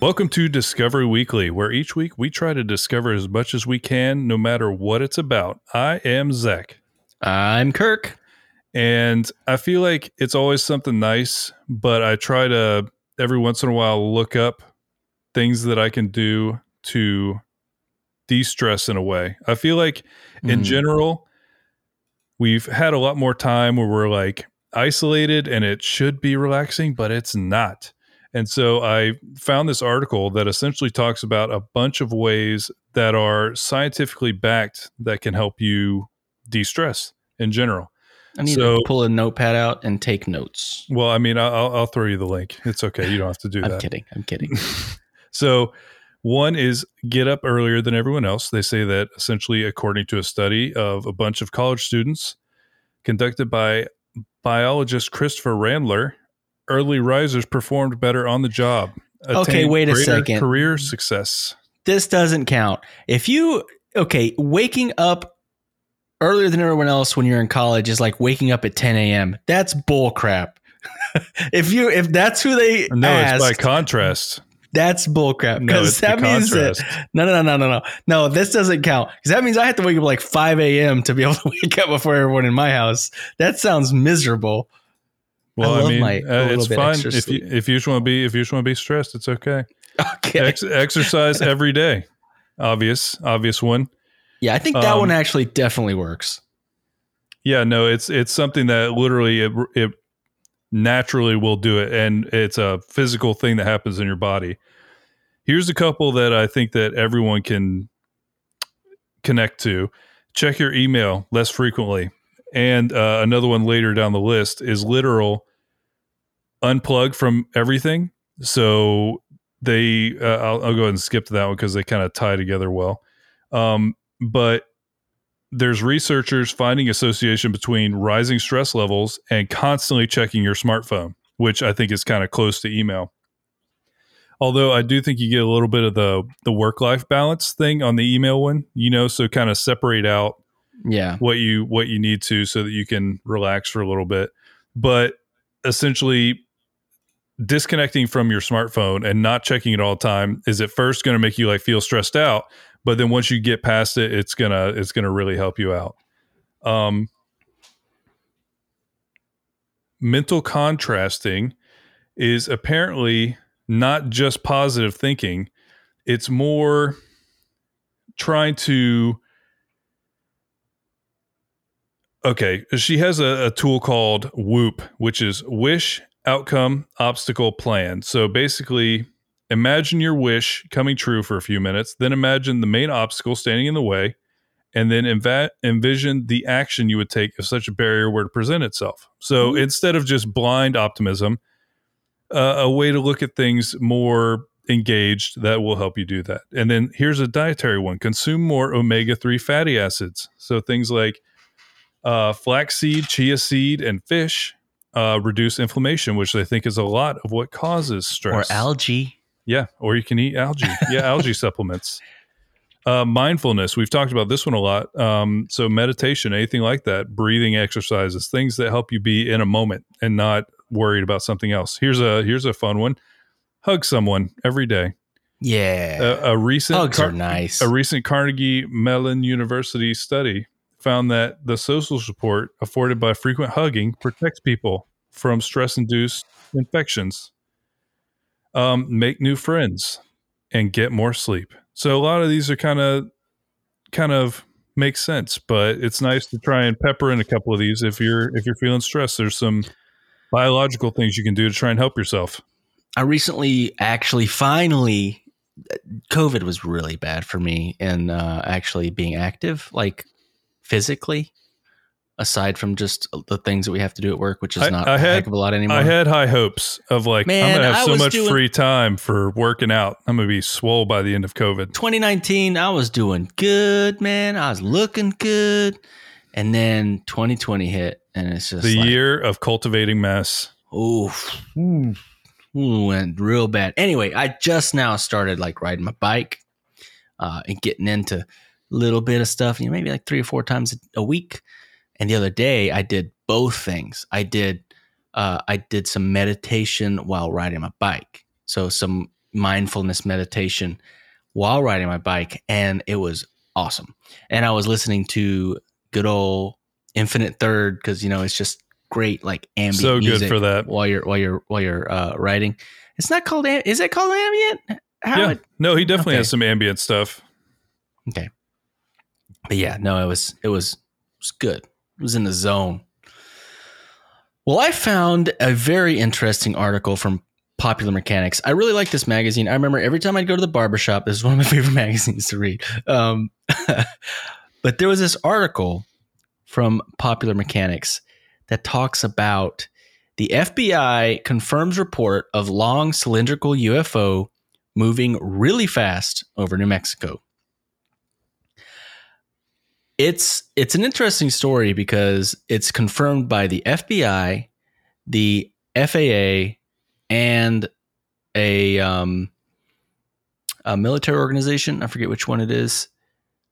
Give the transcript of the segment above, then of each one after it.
Welcome to Discovery Weekly, where each week we try to discover as much as we can, no matter what it's about. I am Zach, I'm Kirk. and I feel like it's always something nice, but I try to every once in a while look up things that I can do to de stress in a way. I feel like in Mm. general, we've had a lot more time where we're like isolated and it should be relaxing, but it's not. And so I found this article that essentially talks about a bunch of ways that are scientifically backed that can help you de stress in general. I need So- to pull a notepad out and take notes. Well, I mean, I'll, I'll throw you the link. It's okay. You don't have to do that. I'm kidding. I'm kidding. So, one is get up earlier than everyone else. They say that essentially, according to a study of a bunch of college students conducted by biologist Christopher Randler, early risers performed better on the job. Okay, wait a second. Career success. this doesn't count. If you okay, waking up earlier than everyone else when you're in college is like waking up at 10 a.m. That's bull crap. if you if that's who they No, asked, it's by contrast. that's bull crap. No, Because the that means that contrast. no, no, no, no, no, no, no. This doesn't count because that means I have to wake up like 5 a.m. to be able to wake up before everyone in my house. That sounds miserable. Well, I I, mean, uh, it's fine if you if you just want to be if you just want to be stressed, it's okay. Okay. Ex- exercise every day. Obvious, obvious one. yeah, I think that um, one actually definitely works. Yeah, no, it's it's something that literally it, it naturally will do it, and it's a physical thing that happens in your body. Here's a couple that I think that everyone can connect to. Check your email less frequently, and uh, another one later down the list is literal unplug from everything. So they, uh, I'll, I'll go ahead and skip to that one because they kind of tie together well. Um, but there's researchers finding association between rising stress levels and constantly checking your smartphone, which I think is kind of close to email. Although I do think you get a little bit of the the work life balance thing on the email one, you know, so kind of separate out Yeah. what you what you need to so that you can relax for a little bit. But essentially disconnecting from your smartphone and not checking it all the time is at first going to make you like feel stressed out, but then once you get past it, it's gonna it's gonna really help you out. Um, mental contrasting is apparently not just positive thinking; it's more trying to okay she has a, a tool called WOOP which is wish outcome obstacle plan. So basically imagine your wish coming true for a few minutes then imagine the main obstacle standing in the way and then enva- envision the action you would take if such a barrier were to present itself. So instead of just blind optimism uh, a way to look at things more engaged that will help you do that. And then here's a dietary one. Consume more omega-3 fatty acids. So things like uh, flaxseed, chia seed, and fish uh, reduce inflammation, which they think is a lot of what causes stress. Or algae. Yeah, or you can eat algae. Yeah, algae supplements. Uh, mindfulness. We've talked about this one a lot. Um, so meditation, anything like that, breathing exercises, things that help you be in a moment and not worried about something else. Here's a here's a fun one. Hug someone every day. Yeah. A, a recent Hugs Car- are nice. a recent Carnegie Mellon University study found that the social support afforded by frequent hugging protects people from stress induced infections, um, make new friends, and get more sleep. So a lot of these are kind of kind of make sense, but it's nice to try and pepper in a couple of these if you're if you're feeling stressed. There's some biological things you can do to try and help yourself. I recently actually finally COVID was really bad for me and uh, actually being active, like physically, aside from just the things that we have to do at work, which is I- not I a had- heck of a lot anymore. I had high hopes of like I'm gonna I have so much doing- free time for working out. I'm gonna be swole by the end of COVID. 2019, I was doing good, man. I was looking good. And then 2020 hit, and it's just The like, year of cultivating mess. Oof. Ooh, went real bad. Anyway, I just now started like riding my bike uh, and getting into little bit of stuff, you know, maybe like three or four times a week. And the other day I did both things. I did uh, I did some meditation while riding my bike. So some mindfulness meditation while riding my bike, and it was awesome. And I was listening to good old Infinite Third because you know it's just great like ambient So good for that. while you're while you're while you're uh, riding. It's not called. Is it called ambient? How yeah. it- No, he definitely Okay. has some ambient stuff. But yeah, no, it was it was it was good. It was in the zone. Well, I found a very interesting article from Popular Mechanics. I really like this magazine. I remember every time I'd go to the barbershop, this is one of my favorite magazines to read. Um, but there was this article from Popular Mechanics that talks about the FBI confirms report of long cylindrical UFO moving really fast over New Mexico. It's it's an interesting story because it's confirmed by the FBI, the FAA, and a um, a military organization. I forget which one it is,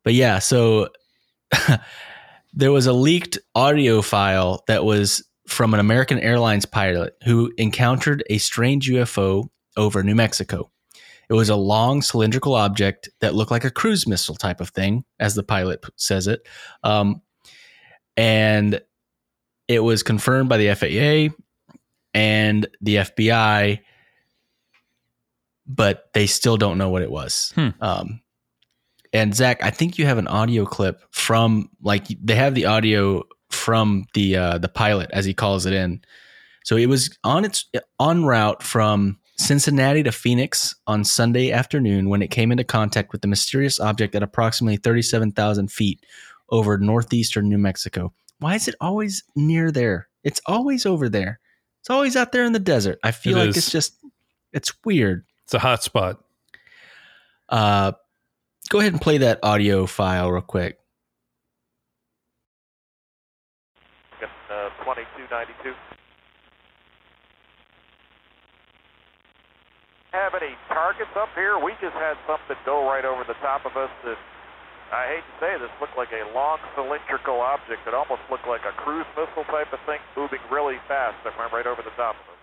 but yeah. So there was a leaked audio file that was from an American Airlines pilot who encountered a strange UFO over New Mexico. It was a long cylindrical object that looked like a cruise missile type of thing, as the pilot says it. Um, and it was confirmed by the FAA and the FBI, but they still don't know what it was. Hmm. Um, and Zach, I think you have an audio clip from like they have the audio from the uh, the pilot as he calls it in. So it was on its en route from Cincinnati to Phoenix on Sunday afternoon when it came into contact with the mysterious object at approximately 37,000 feet over northeastern New Mexico. Why is it always near there? It's always over there. It's always out there in the desert. I feel It like is. it's just, it's weird. It's a hot spot. Uh, go ahead and play that audio file real quick. Uh, 2292. Have any targets up here? We just had something go right over the top of us that I hate to say this looked like a long cylindrical object that almost looked like a cruise missile type of thing moving really fast that went right over the top of us.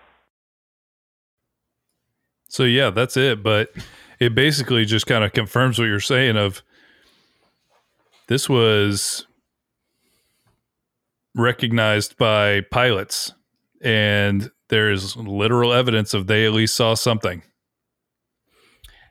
So yeah, that's it. But it basically just kind of confirms what you're saying of this was recognized by pilots and there's literal evidence of they at least saw something.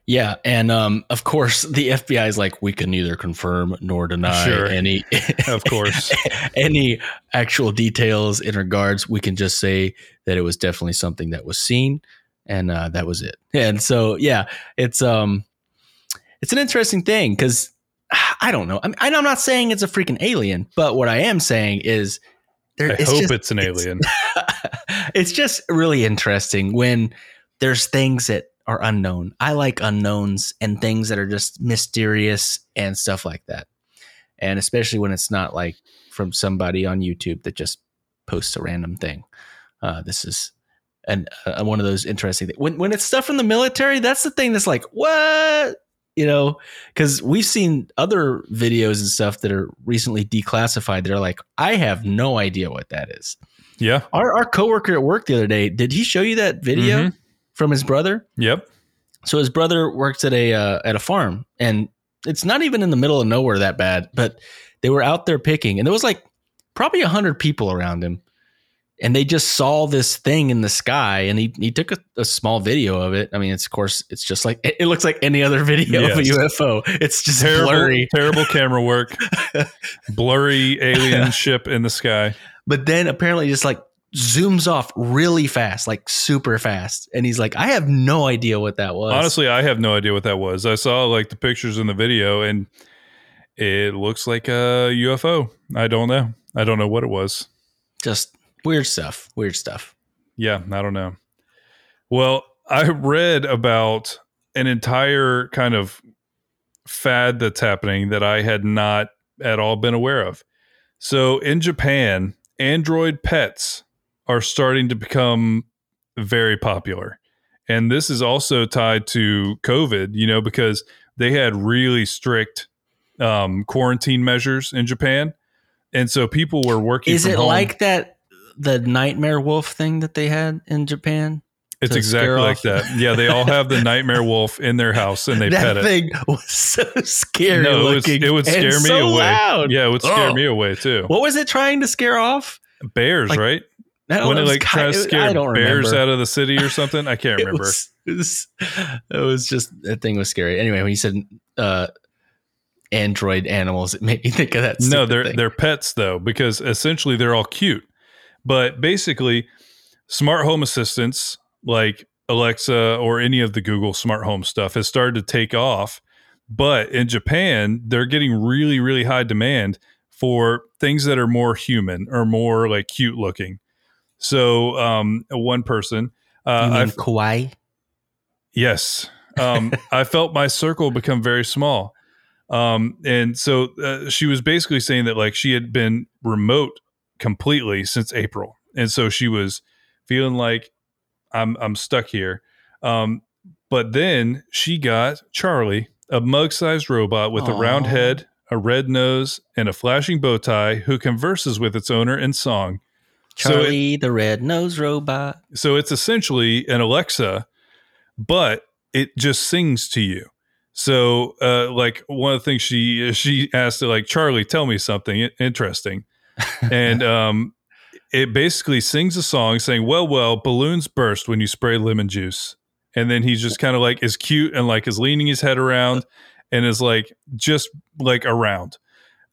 Yeah, and um, of course the FBI is like, we can neither confirm nor deny Sure. any, Of course. any actual details in regards. We can just say that it was definitely something that was seen, and uh, that was it. And so, yeah, it's um, it's an interesting thing because I don't know. I mean, I'm not saying it's a freaking alien, but what I am saying is there. I it's hope just- it's an alien. it's just really interesting when there's things that are unknown. I like unknowns and things that are just mysterious and stuff like that. And especially when it's not like from somebody on YouTube that just posts a random thing. Uh, this is and uh, one of those interesting things. When, when it's stuff from the military, that's the thing that's like, what? You know, because we've seen other videos and stuff that are recently declassified that are like, I have no idea what that is. yeah. Our our coworker at work the other day, did he show you that video Mhm. From his brother? Yep. So his brother works at a uh, at a farm, and it's not even in the middle of nowhere that bad. But they were out there picking, and there was like probably a hundred people around him, and they just saw this thing in the sky, and he he took a, a small video of it. I mean, it's of course it's just like it, it looks like any other video of a UFO. It's just Terrible, blurry. terrible camera work. Blurry alien ship in the sky. but then apparently just like zooms off really fast, like super fast. And he's like, I have no idea what that was. Honestly, I have no idea what that was. I saw like the pictures in the video and it looks like a UFO. I don't know. I don't know what it was. just weird stuff. Weird stuff. Yeah, I don't know. Well, I read about an entire kind of fad that's happening that I had not at all been aware of. So in Japan, Android pets are starting to become very popular. And this is also tied to COVID, you know, because they had really strict um, quarantine measures in Japan. And so people were working Is it home. like that the nightmare wolf thing that they had in Japan? It's exactly like off- that. Yeah, they all have the nightmare wolf in their house and they pet that it. thing was so scary no, it, was, it would scare me so away. Loud. Yeah, it would scare Oh. me away too. What was it trying to scare off? Bears, like, right? No, when it was like tries to scare bears remember. out of the city or something. I can't It remember. was, it was, it was just that thing was scary. Anyway, when you said uh, android animals, it made me think of that. no, they're thing. they're pets though, because essentially they're all cute. But basically, smart home assistants like Alexa or any of the Google smart home stuff has started to take off. But in Japan, they're getting really, really high demand for things that are more human or more like cute looking. So, um, one person, uh, you mean I've- kawaii? Yes. Um, I felt my circle become very small. Um, and so uh, she was basically saying that like she had been remote completely since April. And so she was feeling like I'm I'm stuck here. Um, but then she got Charlie, a mug-sized robot with a round head, a red nose, and a flashing bow tie who converses with its owner in song. So it- Charlie the red nosed robot. so it's essentially an Alexa, but it just sings to you. So, uh, like one of the things she she asked, to like Charlie, tell me something interesting, and um, it basically sings a song saying, "Well, well, balloons burst when you spray lemon juice," and then he's just kind of like is cute and like is leaning his head around and is like just like around.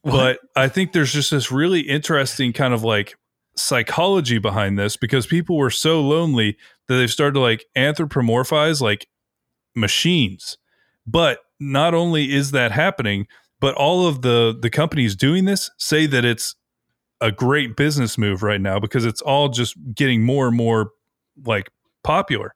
But I think there's just this really interesting kind of like psychology behind this because people were so lonely that they've started to like anthropomorphize like machines. But not only is that happening, but all of the the companies doing this say that it's a great business move right now because it's all just getting more and more like popular.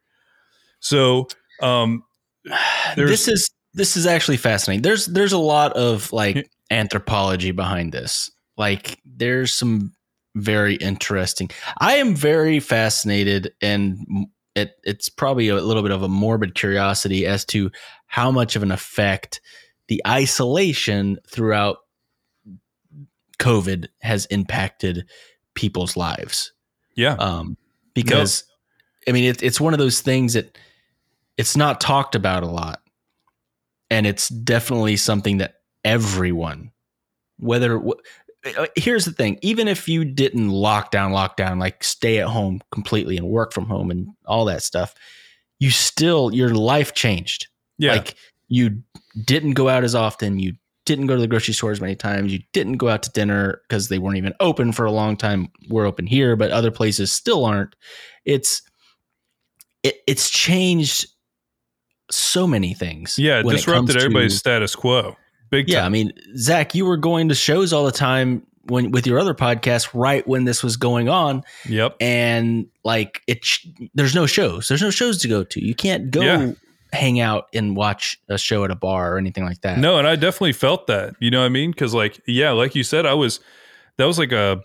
So, um this is this is actually fascinating. There's there's a lot of like anthropology behind this. Like there's some very interesting. I am very fascinated and it it's probably a little bit of a morbid curiosity as to how much of an effect the isolation throughout COVID has impacted people's lives yeah. um, because I mean it, it's one of those things that it's not talked about a lot, and it's definitely something that everyone, whether wh- Uh, here's the thing, even if you didn't lock down, lock down, like stay at home completely and work from home and all that stuff, you still your life changed. yeah. Like you didn't go out as often. You didn't go to the grocery store as many times. You didn't go out to dinner because they weren't even open for a long time. We're open here, but other places still aren't. It's it, it's changed so many things. yeah, it when it disrupted to- everybody's status quo. Big yeah, I mean, Zach, you were going to shows all the time when with your other podcast right when this was going on, yep. and like it, there's no shows. There's no shows to go to. You can't go Yeah. hang out and watch a show at a bar or anything like that. No, and I definitely felt that. You know what I mean? Because like, yeah, like you said, I was that was like a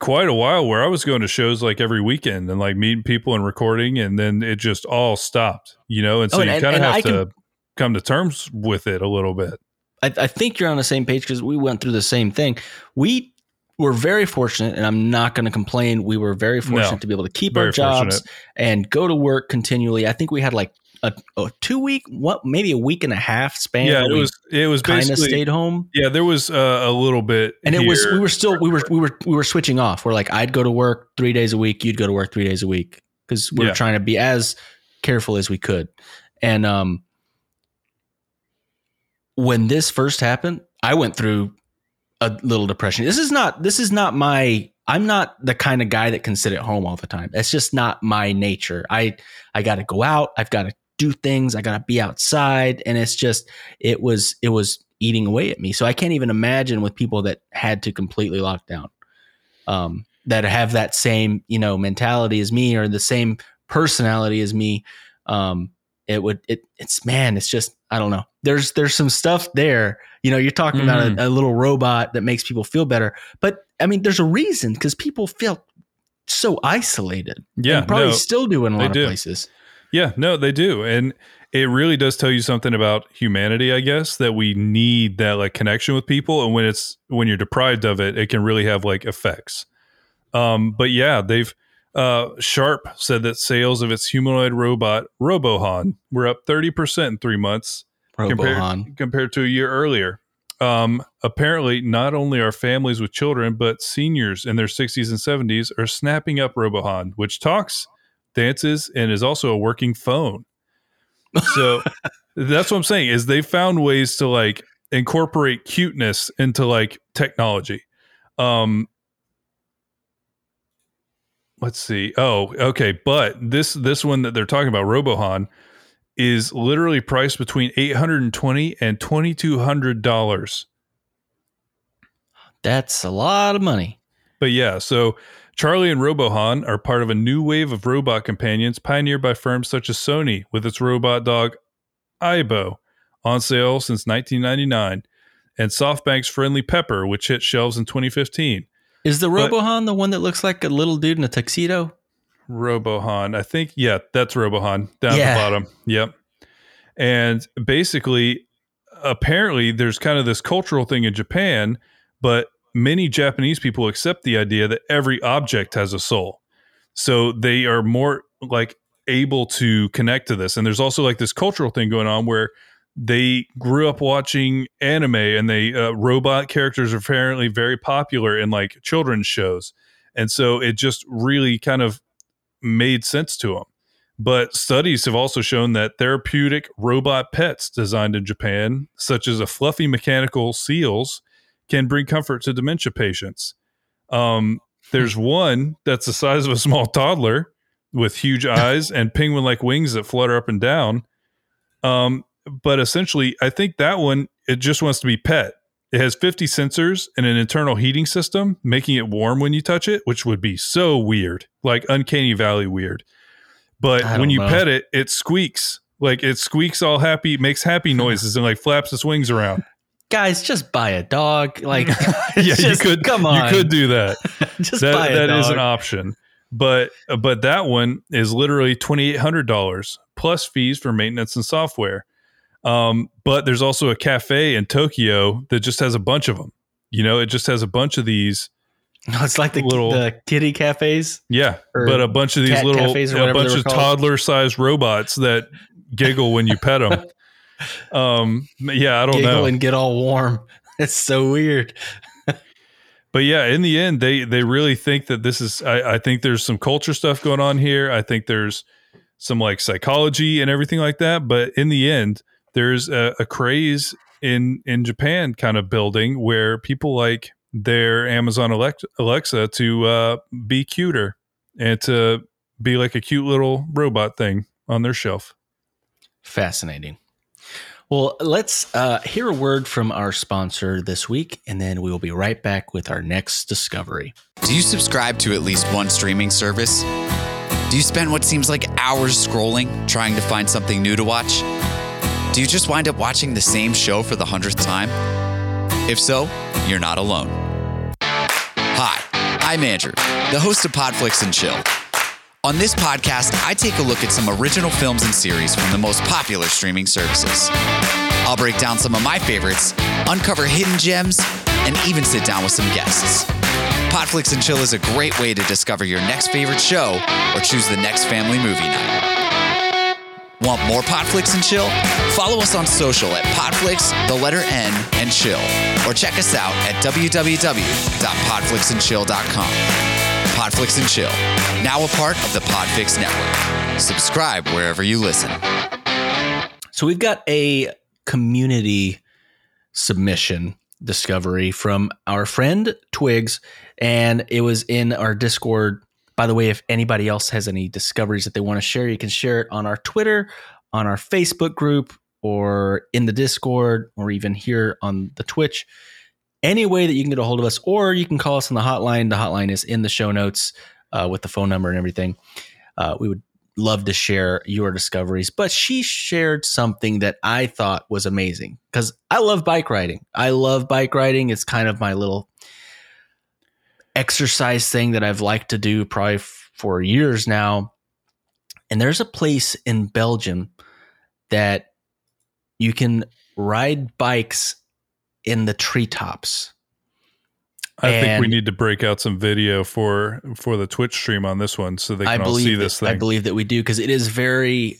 quite a while where I was going to shows like every weekend and like meeting people and recording, and then it just all stopped. You know, and so Oh, you kind of have I to can- come to terms with it a little bit. I, I think you're on the same page because we went through the same thing. We were very fortunate, and I'm not going to complain. We were very fortunate No. to be able to keep our jobs fortunate. and go to work continually. I think we had like a, a two week, what maybe a week and a half span. yeah, it was it was kind of stayed home. yeah. There was uh, a little bit, And it was we were still we were we were we were switching off. We're like I'd go to work three days a week, you'd go to work three days a week because we Yeah. trying to be as careful as we could. And um, when this first happened, I went through a little depression. This is not this is not my I'm not the kind of guy that can sit at home all the time. It's just not my nature. I I got to go out. I've got to do things. I got to be outside and it's just it was it was eating away at me. So I can't even imagine with people that had to completely lock down. Um that have that same, you know, mentality as me or the same personality as me. Um it would it it's man, it's just I don't know. There's there's some stuff there. You know, you're talking about a, a little robot that makes people feel better. But I mean, there's a reason because people feel so isolated. yeah, and probably no, still do in a lot do. of places. Yeah, no, they do. And it really does tell you something about humanity, I guess, that we need that like connection with people. And when it's when you're deprived of it, it can really have like effects. Um, but yeah, they've Uh, Sharp said that sales of its humanoid robot RoBoHoN were up 30% in three months compared, compared to a year earlier. Um, apparently, not only are families with children, but seniors in their 60s and 70s are snapping up RoBoHoN, which talks, dances, and is also a working phone. So that's what I'm saying is they found ways to like incorporate cuteness into like technology. Um, let's see. Oh, okay. But this this one that they're talking about, RoBoHoN, is literally priced between eight hundred and twenty and twenty two hundred dollars. That's a lot of money. But yeah, so Charlie and RoBoHoN are part of a new wave of robot companions pioneered by firms such as Sony with its robot dog Aibo on sale since 1999 and SoftBank's Friendly Pepper which hit shelves in 2015. Is the But- RoBoHoN the one that looks like a little dude in a tuxedo? RoBoHoN. I think, yeah, that's RoBoHoN down Yeah. at the bottom. Yep. And basically, apparently, there's kind of this cultural thing in Japan, but many Japanese people accept the idea that every object has a soul. So they are more like able to connect to this. And there's also like this cultural thing going on where they grew up watching anime and they uh, robot characters are apparently very popular in like children's shows. And so it just really kind of made sense to them. But studies have also shown that therapeutic robot pets designed in Japan, such as a fluffy mechanical seals, can bring comfort to dementia patients. Um, there's one that's the size of a small toddler with huge eyes and penguin like wings that flutter up and down. Um, but essentially, I think that one, it just wants to be pet. It has 50 sensors and an internal heating system, making it warm when you touch it, which would be so weird, like uncanny valley weird. But when you know. pet it, it squeaks. Like it squeaks all happy, makes happy noises and like flaps its wings around. Guys, just buy a dog. Like, yeah, just- you could come on. You could do that. just that buy a that dog. is an option. But but that one is literally twenty eight hundred dollars plus fees for maintenance and software. Um, but there's also a cafe in Tokyo that just has a bunch of them. You know, it just has a bunch of these. No, it's like the little- the kitty cafes. Yeah, but a bunch of these little, a bunch of toddler sized robots that giggle when you pet them. Um, yeah, I don't Giggle know. and get all warm. It's so weird. but yeah, in the end, they they really think that this is. I, I think there's some culture stuff going on here. I think there's some like psychology and everything like that. But in the end, there's a, a craze in in Japan kind of building where people like their Amazon Alexa to uh, be cuter and to be like a cute little robot thing on their shelf. Fascinating. Well, let's uh, hear a word from our sponsor this week, and then we will be right back with our next discovery. Do you subscribe to at least one streaming service? Do you spend what seems like hours scrolling trying to find something new to watch? Do you just wind up watching the same show for the hundredth time? If so, you're not alone. Hi, I'm Andrew, the host of Podflix and Chill. On this podcast, I take a look at some original films and series from the most popular streaming services. I'll break down some of my favorites, uncover hidden gems, and even sit down with some guests. Podflix and Chill is a great way to discover your next favorite show or choose the next family movie night. Want more Podflix and Chill? Follow us on social at Podflix, the letter N, and Chill, or check us out at www.podflixandchill.com. Podflix and Chill, now a part of the Podfix Network. Subscribe wherever you listen. So we've got a community submission discovery from our friend Twigs, and it was in our Discord. By the way, if anybody else has any discoveries that they want to share, you can share it on our Twitter, on our Facebook group, or in the Discord, or even here on the Twitch. Any way that you can get a hold of us, or you can call us on the hotline. The hotline is in the show notes uh, with the phone number and everything. Uh, we would love to share your discoveries, but she shared something that I thought was amazing because I love bike riding. I love bike riding. It's kind of my little exercise thing that I've liked to do probably f- for years now. And there's a place in Belgium that you can ride bikes in the treetops. I think we need to break out some video for for the Twitch stream on this one so they I can all believe see that- this thing. I believe that we do because it is very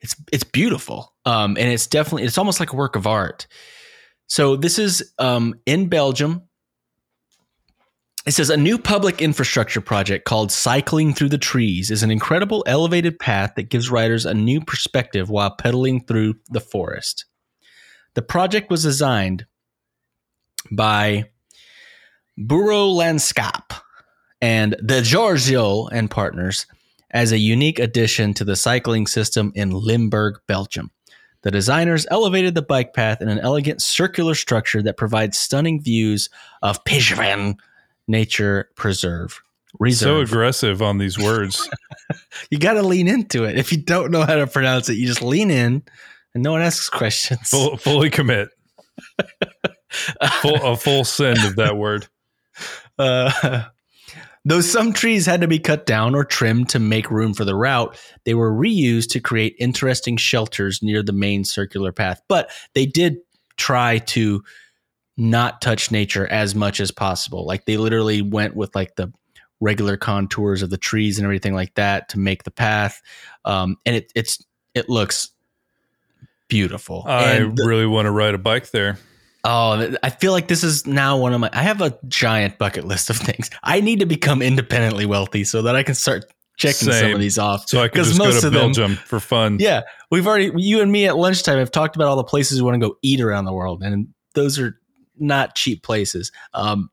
it's it's beautiful. Um and it's definitely it's almost like a work of art. So this is um in Belgium. It says a new public infrastructure project called Cycling Through the Trees is an incredible elevated path that gives riders a new perspective while pedaling through the forest. The project was designed by Bureau Landskap and the Giorgio and partners as a unique addition to the cycling system in Limburg, Belgium. The designers elevated the bike path in an elegant circular structure that provides stunning views of Pijnven Nature Preserve. so aggressive on these words. you got to lean into it. If you don't know how to pronounce it, you just lean in and no one asks questions. full, fully commit. Full, a full send of that word. Uh, though some trees had to be cut down or trimmed to make room for the route, they were reused to create interesting shelters near the main circular path. But they did try to not touch nature as much as possible. Like they literally went with like the regular contours of the trees and everything like that to make the path. Um, and it, it's it looks beautiful. I the- really want to ride a bike there. Oh, I feel like this is now one of my. I have a giant bucket list of things. I need to become independently wealthy so that I can start checking some of these off. So I 'Cause just go most to of them- Belgium for fun. Yeah, we've already you and me at lunchtime have talked about all the places we want to go eat around the world, and those are not cheap places. Um,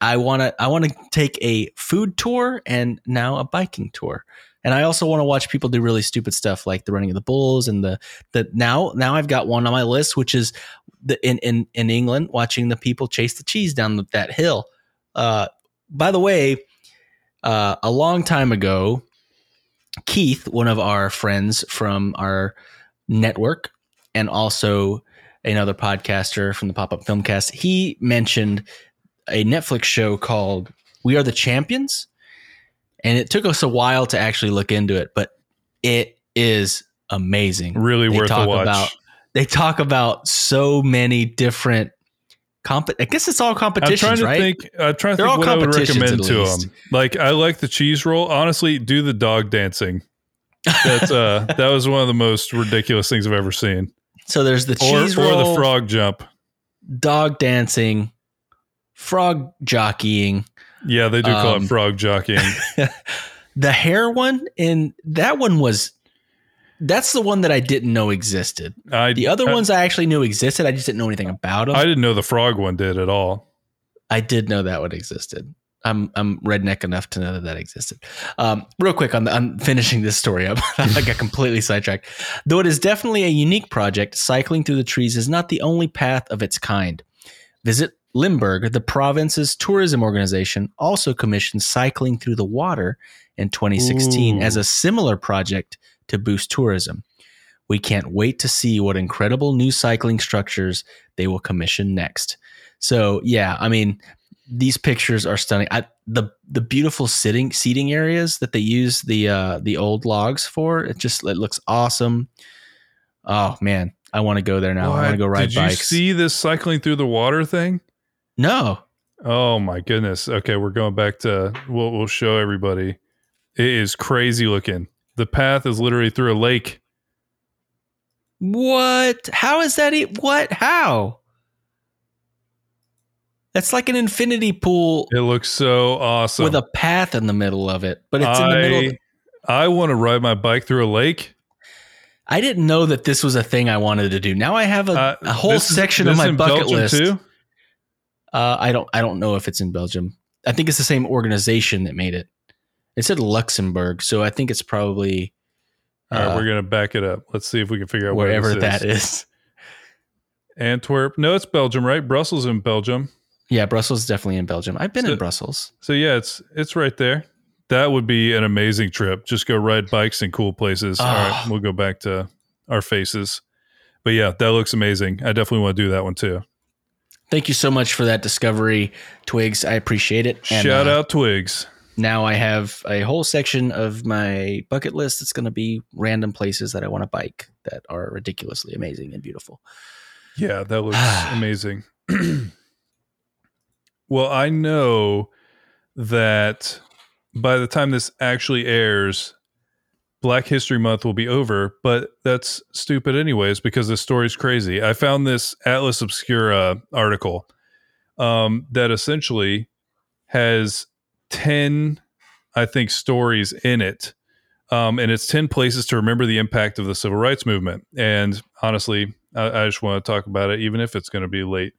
I want to I want to take a food tour and now a biking tour. And I also want to watch people do really stupid stuff like the running of the bulls and the the now now I've got one on my list which is the in in in England watching the people chase the cheese down the, that hill. Uh, by the way, uh, a long time ago, Keith, one of our friends from our network, and also another podcaster from the Pop Up Filmcast, he mentioned a Netflix show called We Are the Champions. And it took us a while to actually look into it, but it is amazing. Really They worth a talk watch. about- They talk about so many different comp. I guess it's all I'm competitions, trying to right? think. I'm trying to They're all think what I would recommend to them. Like I like the cheese roll. Honestly, do the dog dancing. That's uh that was one of the most ridiculous things I've ever seen. So there's the Or, cheese or roll, the frog jump. dog dancing, frog jockeying, Yeah, they do call Um, it frog jockeying. the hair one, and that one was. That's the one that I didn't know existed. I The other I, ones I actually knew existed. I just didn't know anything about them. I, didn't know the frog one did at all. I did know that one existed. I'm I'm redneck enough to know that that existed. Um, real quick on the, on finishing this story up, I got completely sidetracked. Though it is definitely a unique project, cycling through the trees is not the only path of its kind. Visit Limburg, the province's tourism organization, also commissioned cycling through the water in 2016 Ooh. as a similar project to boost tourism. We can't wait to see what incredible new cycling structures they will commission next. So, yeah, I mean, these pictures are stunning. I, the the beautiful sitting seating areas that they use the uh, the old logs for, it just it looks awesome. Oh man, I want to go there now. I want to go ride Did bikes. you see this cycling through the water thing? no, Oh my goodness. Okay, we're going back to we'll we'll show everybody. It is crazy looking. The path is literally through a lake. What? How is that? E- what? How? That's like an infinity pool It looks so awesome. with a path in the middle of it, but it's in the middle. I want to ride my bike through a lake. I didn't know that this was a thing I wanted to do. Now I have a, Uh, a whole this is- section of my bucket Belgium list. too? Uh, I don't. I don't know if it's in Belgium. I think it's the same organization that made it. It said Luxembourg, so I think it's probably All right, uh, we're gonna back it up. Let's see if we can figure out where wherever this that is. is. Antwerp. No, it's Belgium, right? Brussels in Belgium. Yeah, Brussels is definitely in Belgium. I've been So- in Brussels. So yeah, it's it's right there. That would be an amazing trip. Just go ride bikes in cool places. All right, Ah. we'll go back to our faces. But yeah, that looks amazing. I definitely want to do that one too. Thank you so much for that discovery, Twigs. I appreciate it. And, Shout uh, out Twigs. Now I have a whole section of my bucket list that's going to be random places that I want to bike that are ridiculously amazing and beautiful. Yeah, that looks amazing. Well, I know that by the time this actually airs, Black History Month will be over, but that's stupid anyways because the story's crazy. I found this Atlas Obscura article um, that essentially has 10, I think, stories in it. Um, and it's 10 places to remember the impact of the civil rights movement. And honestly, I, I just want to talk about it, even if it's going to be late.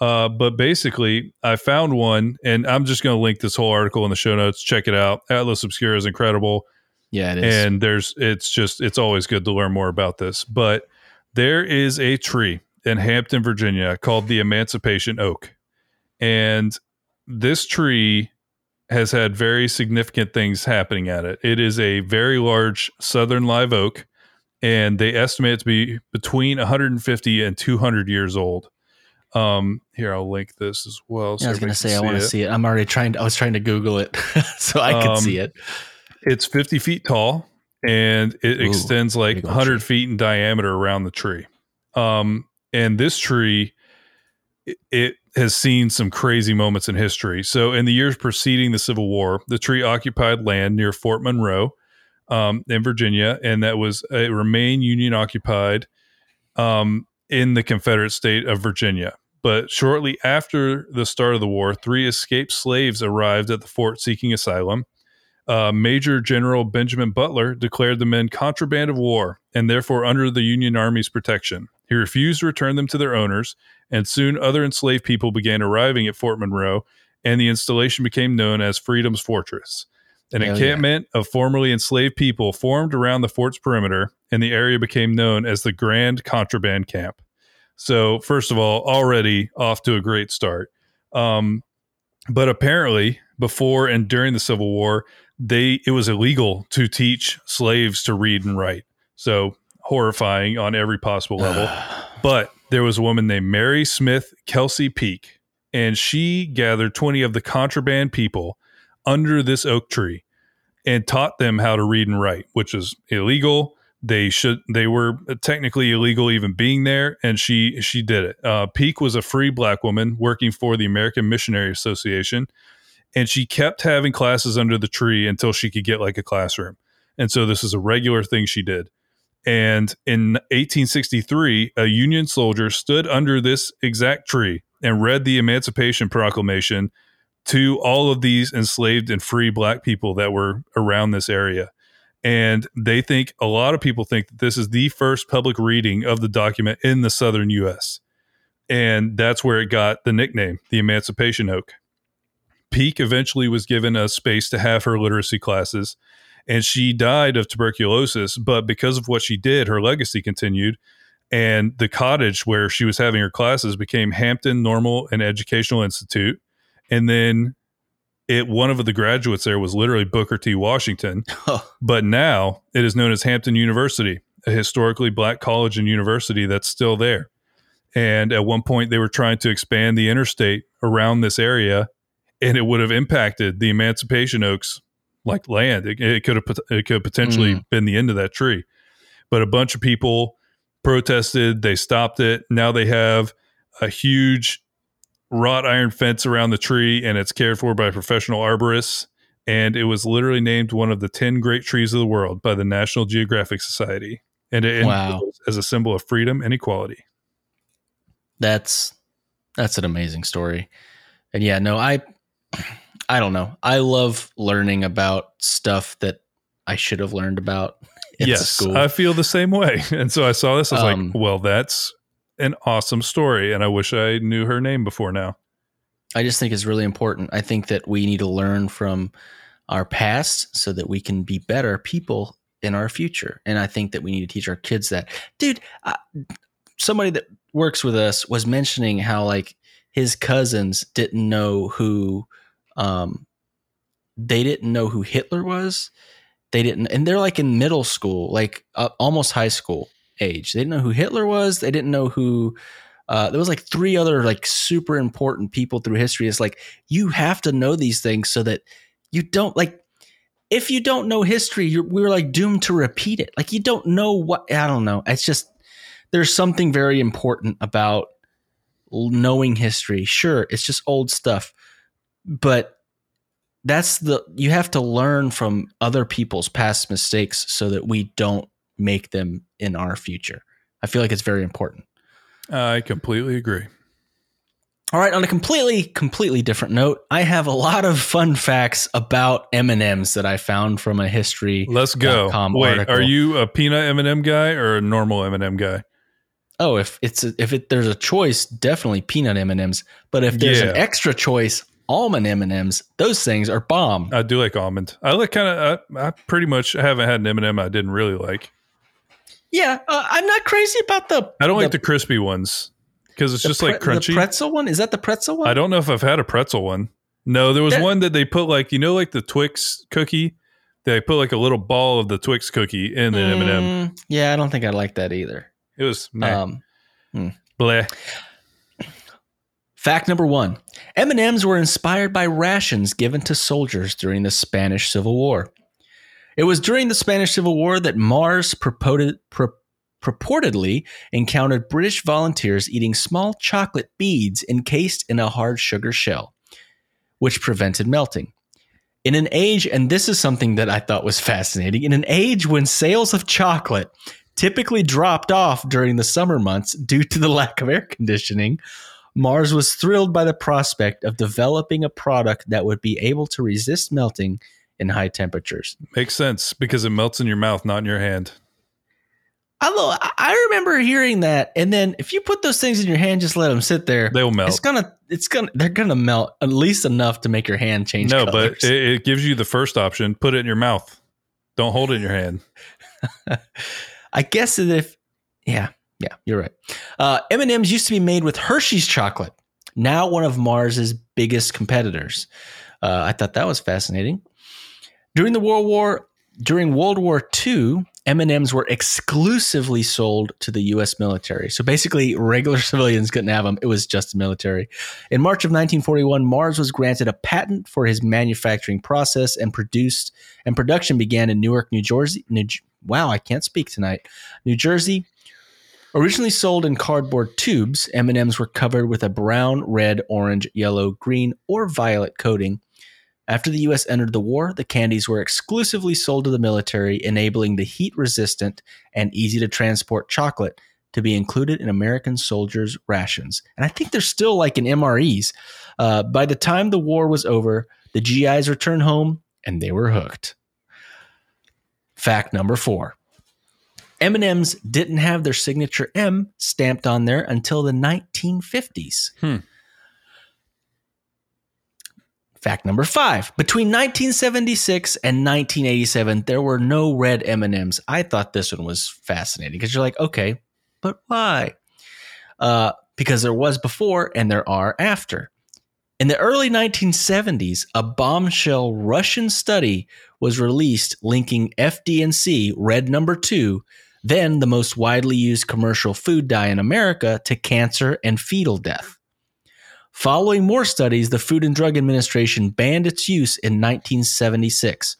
Uh, but basically, I found one, and I'm just going to link this whole article in the show notes. Check it out. Atlas Obscura is incredible. Yeah, it is. And there's, it's just, it's always good to learn more about this. But there is a tree in Hampton, Virginia called the Emancipation Oak. And this tree has had very significant things happening at it. It is a very large southern live oak, and they estimate it to be between 150 and 200 years old. Um, here I'll link this as well. Yeah, I was going to say I want to see it. I'm already trying to. I was trying to Google it so I could Um, see it. It's 50 feet tall and it Ooh, extends like 100 tree. feet in diameter around the tree. Um, and this tree, it, it has seen some crazy moments in history. So, in the years preceding the Civil War, the tree occupied land near Fort Monroe um, in Virginia, and that was it remained Union occupied um, in the Confederate state of Virginia. But shortly after the start of the war, three escaped slaves arrived at the fort seeking asylum. Uh, Major General Benjamin Butler declared the men contraband of war and therefore under the Union Army's protection. He refused to return them to their owners, and soon other enslaved people began arriving at Fort Monroe, and the installation became known as Freedom's Fortress. An Hell yeah. encampment of formerly enslaved people formed around the fort's perimeter, and the area became known as the Grand Contraband Camp. So, first of all, already off to a great start. Um, but apparently, before and during the Civil War, they it was illegal to teach slaves to read and write. So horrifying on every possible level. But there was a woman named Mary Smith Kelsey Peake, and she gathered 20 of the contraband people under this oak tree and taught them how to read and write, which is illegal. They should they were technically illegal even being there, and she she did it. Uh, Peake was a free black woman working for the American Missionary Association, and she kept having classes under the tree until she could get like a classroom. And so this is a regular thing she did. And in 1863, a Union soldier stood under this exact tree and read the Emancipation Proclamation to all of these enslaved and free black people that were around this area. And they think, a lot of people think that this is the first public reading of the document in the southern US. And that's where it got the nickname, the Emancipation Oak. Peake eventually was given a space to have her literacy classes, and she died of tuberculosis. But because of what she did, her legacy continued. And the cottage where she was having her classes became Hampton Normal and Educational Institute. And then it one of the graduates there was literally Booker T. Washington. But now it is known as Hampton University, a historically black college and university that's still there. And at one point, they were trying to expand the interstate around this area, and it would have impacted the Emancipation Oaks like land. It, it could have it could have potentially Mm. been the end of that tree. But a bunch of people protested. They stopped it. Now they have a huge wrought iron fence around the tree, and it's cared for by professional arborists and it was literally named one of the 10 great trees of the world by the National Geographic Society. And it Wow. as a symbol of freedom and equality. that's that's an amazing story. And yeah, no, I I don't know. I love learning about stuff that I should have learned about in yes, school. I feel the same way. And so I saw this, I was Um, like, well, that's an awesome story. And I wish I knew her name before now. I just think it's really important. I think that we need to learn from our past so that we can be better people in our future. And I think that we need to teach our kids that. Dude, uh, somebody that works with us was mentioning how like his cousins didn't know who um they didn't know who Hitler was. They didn't and they're like in middle school, like uh, almost high school age. They didn't know who Hitler was. They didn't know who uh, there was like three other like super important people through history. It's like you have to know these things so that you don't like if you don't know history, you're, we're like doomed to repeat it. Like you don't know what I don't know. It's just there's something very important about knowing history. Sure, it's just old stuff, but that's the you have to learn from other people's past mistakes so that we don't make them in our future. I feel like it's very important. I completely agree. All right, on a completely completely different note, I have a lot of fun facts about M&Ms that I found from a history. Let's go. Wait, article. are you a peanut M&M guy or a normal M&M guy? Oh, if it's a, if it, there's a choice, definitely peanut M&Ms, but if there's an extra choice, almond M&Ms, those things are bomb. I do like almond. I like kind of. I, I pretty much haven't had an M&M I didn't really like. Yeah, uh, I'm not crazy about the I don't like the crispy ones because it's the just like crunchy. The pretzel one? Is that the pretzel one? I don't know if I've had a pretzel one. No, there was That- one that they put like you know like the Twix cookie. They put like a little ball of the Twix cookie in the M&M. Mm, yeah, I don't think I like that either. It was meh, Um, bleh. Fact number one: M&Ms were inspired by rations given to soldiers during the Spanish Civil War. It was during the Spanish Civil War that Mars purported, pur- purportedly encountered British volunteers eating small chocolate beads encased in a hard sugar shell, which prevented melting. In an age, and this is something that I thought was fascinating, in an age when sales of chocolate typically dropped off during the summer months due to the lack of air conditioning, Mars was thrilled by the prospect of developing a product that would be able to resist melting in high temperatures. Makes sense because it melts in your mouth, not in your hand. Although I- I remember hearing that, and then if you put those things in your hand, just let them sit there. They'll melt. It's gonna, it's gonna, they're gonna melt at least enough to make your hand change. no, colors. but it, it gives you the first option. Put it in your mouth. Don't hold it in your hand. I guess that if, yeah, yeah, you're right. Uh, M and M's used to be made with Hershey's chocolate. Now one of Mars's biggest competitors. Uh, I thought that was fascinating. During the World War, during World War II, M and M's were exclusively sold to the U.S. military. So basically, regular civilians couldn't have them. It was just the military. In March of 1941, Mars was granted a patent for his manufacturing process and produced and production began in Newark, New Jersey. New, wow, I can't speak tonight. New Jersey. Originally sold in cardboard tubes, M&Ms were covered with a brown, red, orange, yellow, green, or violet coating. After the US entered the war, the candies were exclusively sold to the military, enabling the heat-resistant and easy to transport chocolate to be included in American soldiers' rations. And I think they're still like in MREs. Uh, by the time the war was over, the GIs returned home and they were hooked. Fact number four. M&Ms didn't have their signature M stamped on there until the 1950s. Hmm. Fact number five. Between 1976 and 1987, there were no red M&Ms. I thought this one was fascinating because you're like, okay, but why? Uh, because there was before and there are after. In the early 1970s, a bombshell Russian study was released linking FD&C, red number two, then the most widely used commercial food dye in America, to cancer and fetal death. Following more studies, the Food and Drug Administration banned its use in 1976.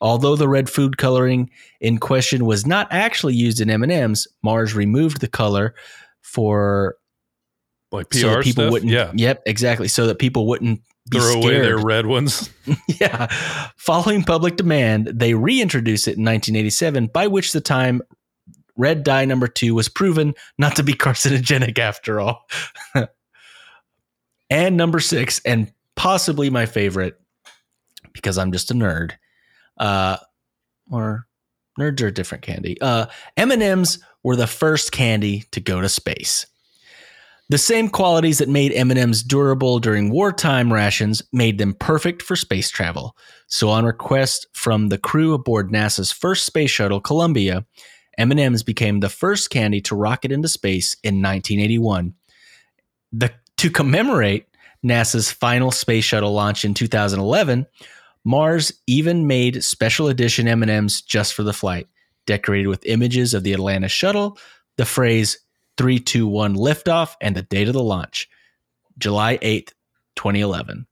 Although the red food coloring in question was not actually used in M&Ms, Mars removed the color for Like PR so that people stuff. wouldn't. yeah. Yep, exactly. So that people wouldn't be Throw scared. away their red ones. yeah. Following public demand, they reintroduced it in 1987, by which the time red dye number two was proven not to be carcinogenic after all. and number six, and possibly my favorite, because I'm just a nerd, uh, or nerds are different candy. Uh, M&Ms were the first candy to go to space. The same qualities that made M&Ms durable during wartime rations made them perfect for space travel. So on request from the crew aboard NASA's first space shuttle Columbia, M&Ms became the first candy to rocket into space in 1981. The, to commemorate NASA's final space shuttle launch in 2011, Mars even made special edition M&Ms just for the flight, decorated with images of the Atlantis shuttle, the phrase 321 liftoff, and the date of the launch, July 8th, 2011.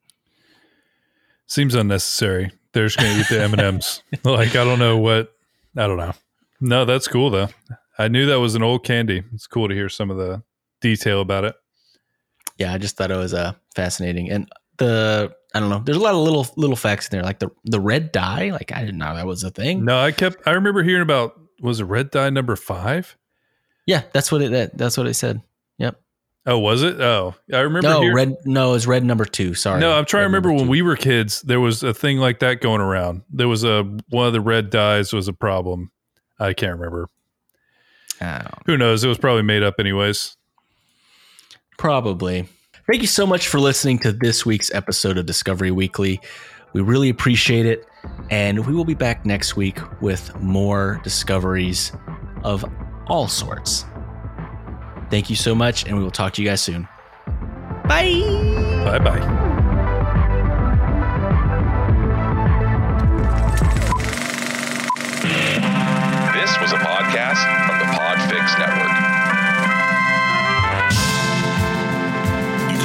Seems unnecessary. They're just going to eat the M and M's. Like I don't know what. I don't know. No, that's cool though. I knew that was an old candy. It's cool to hear some of the detail about it. Yeah, I just thought it was uh, fascinating. And the I don't know. There's a lot of little little facts in there, like the the red dye. Like I didn't know that was a thing. No, I kept. I remember hearing about was it red dye number five? Yeah, that's what it. That, that's what it said. Yep. Oh, was it? Oh, I remember. No, hearing- red. No, it's red number two. Sorry. No, I'm trying to remember when two. we were kids. There was a thing like that going around. There was a one of the red dyes was a problem. I can't remember. Oh, Who knows? It was probably made up anyways. Probably. Thank you so much for listening to this week's episode of Discovery Weekly. We really appreciate it, and we will be back next week with more discoveries of all sorts. Thank you so much, and we will talk to you guys soon. Bye. Bye bye. This was a podcast from the Podfix Network.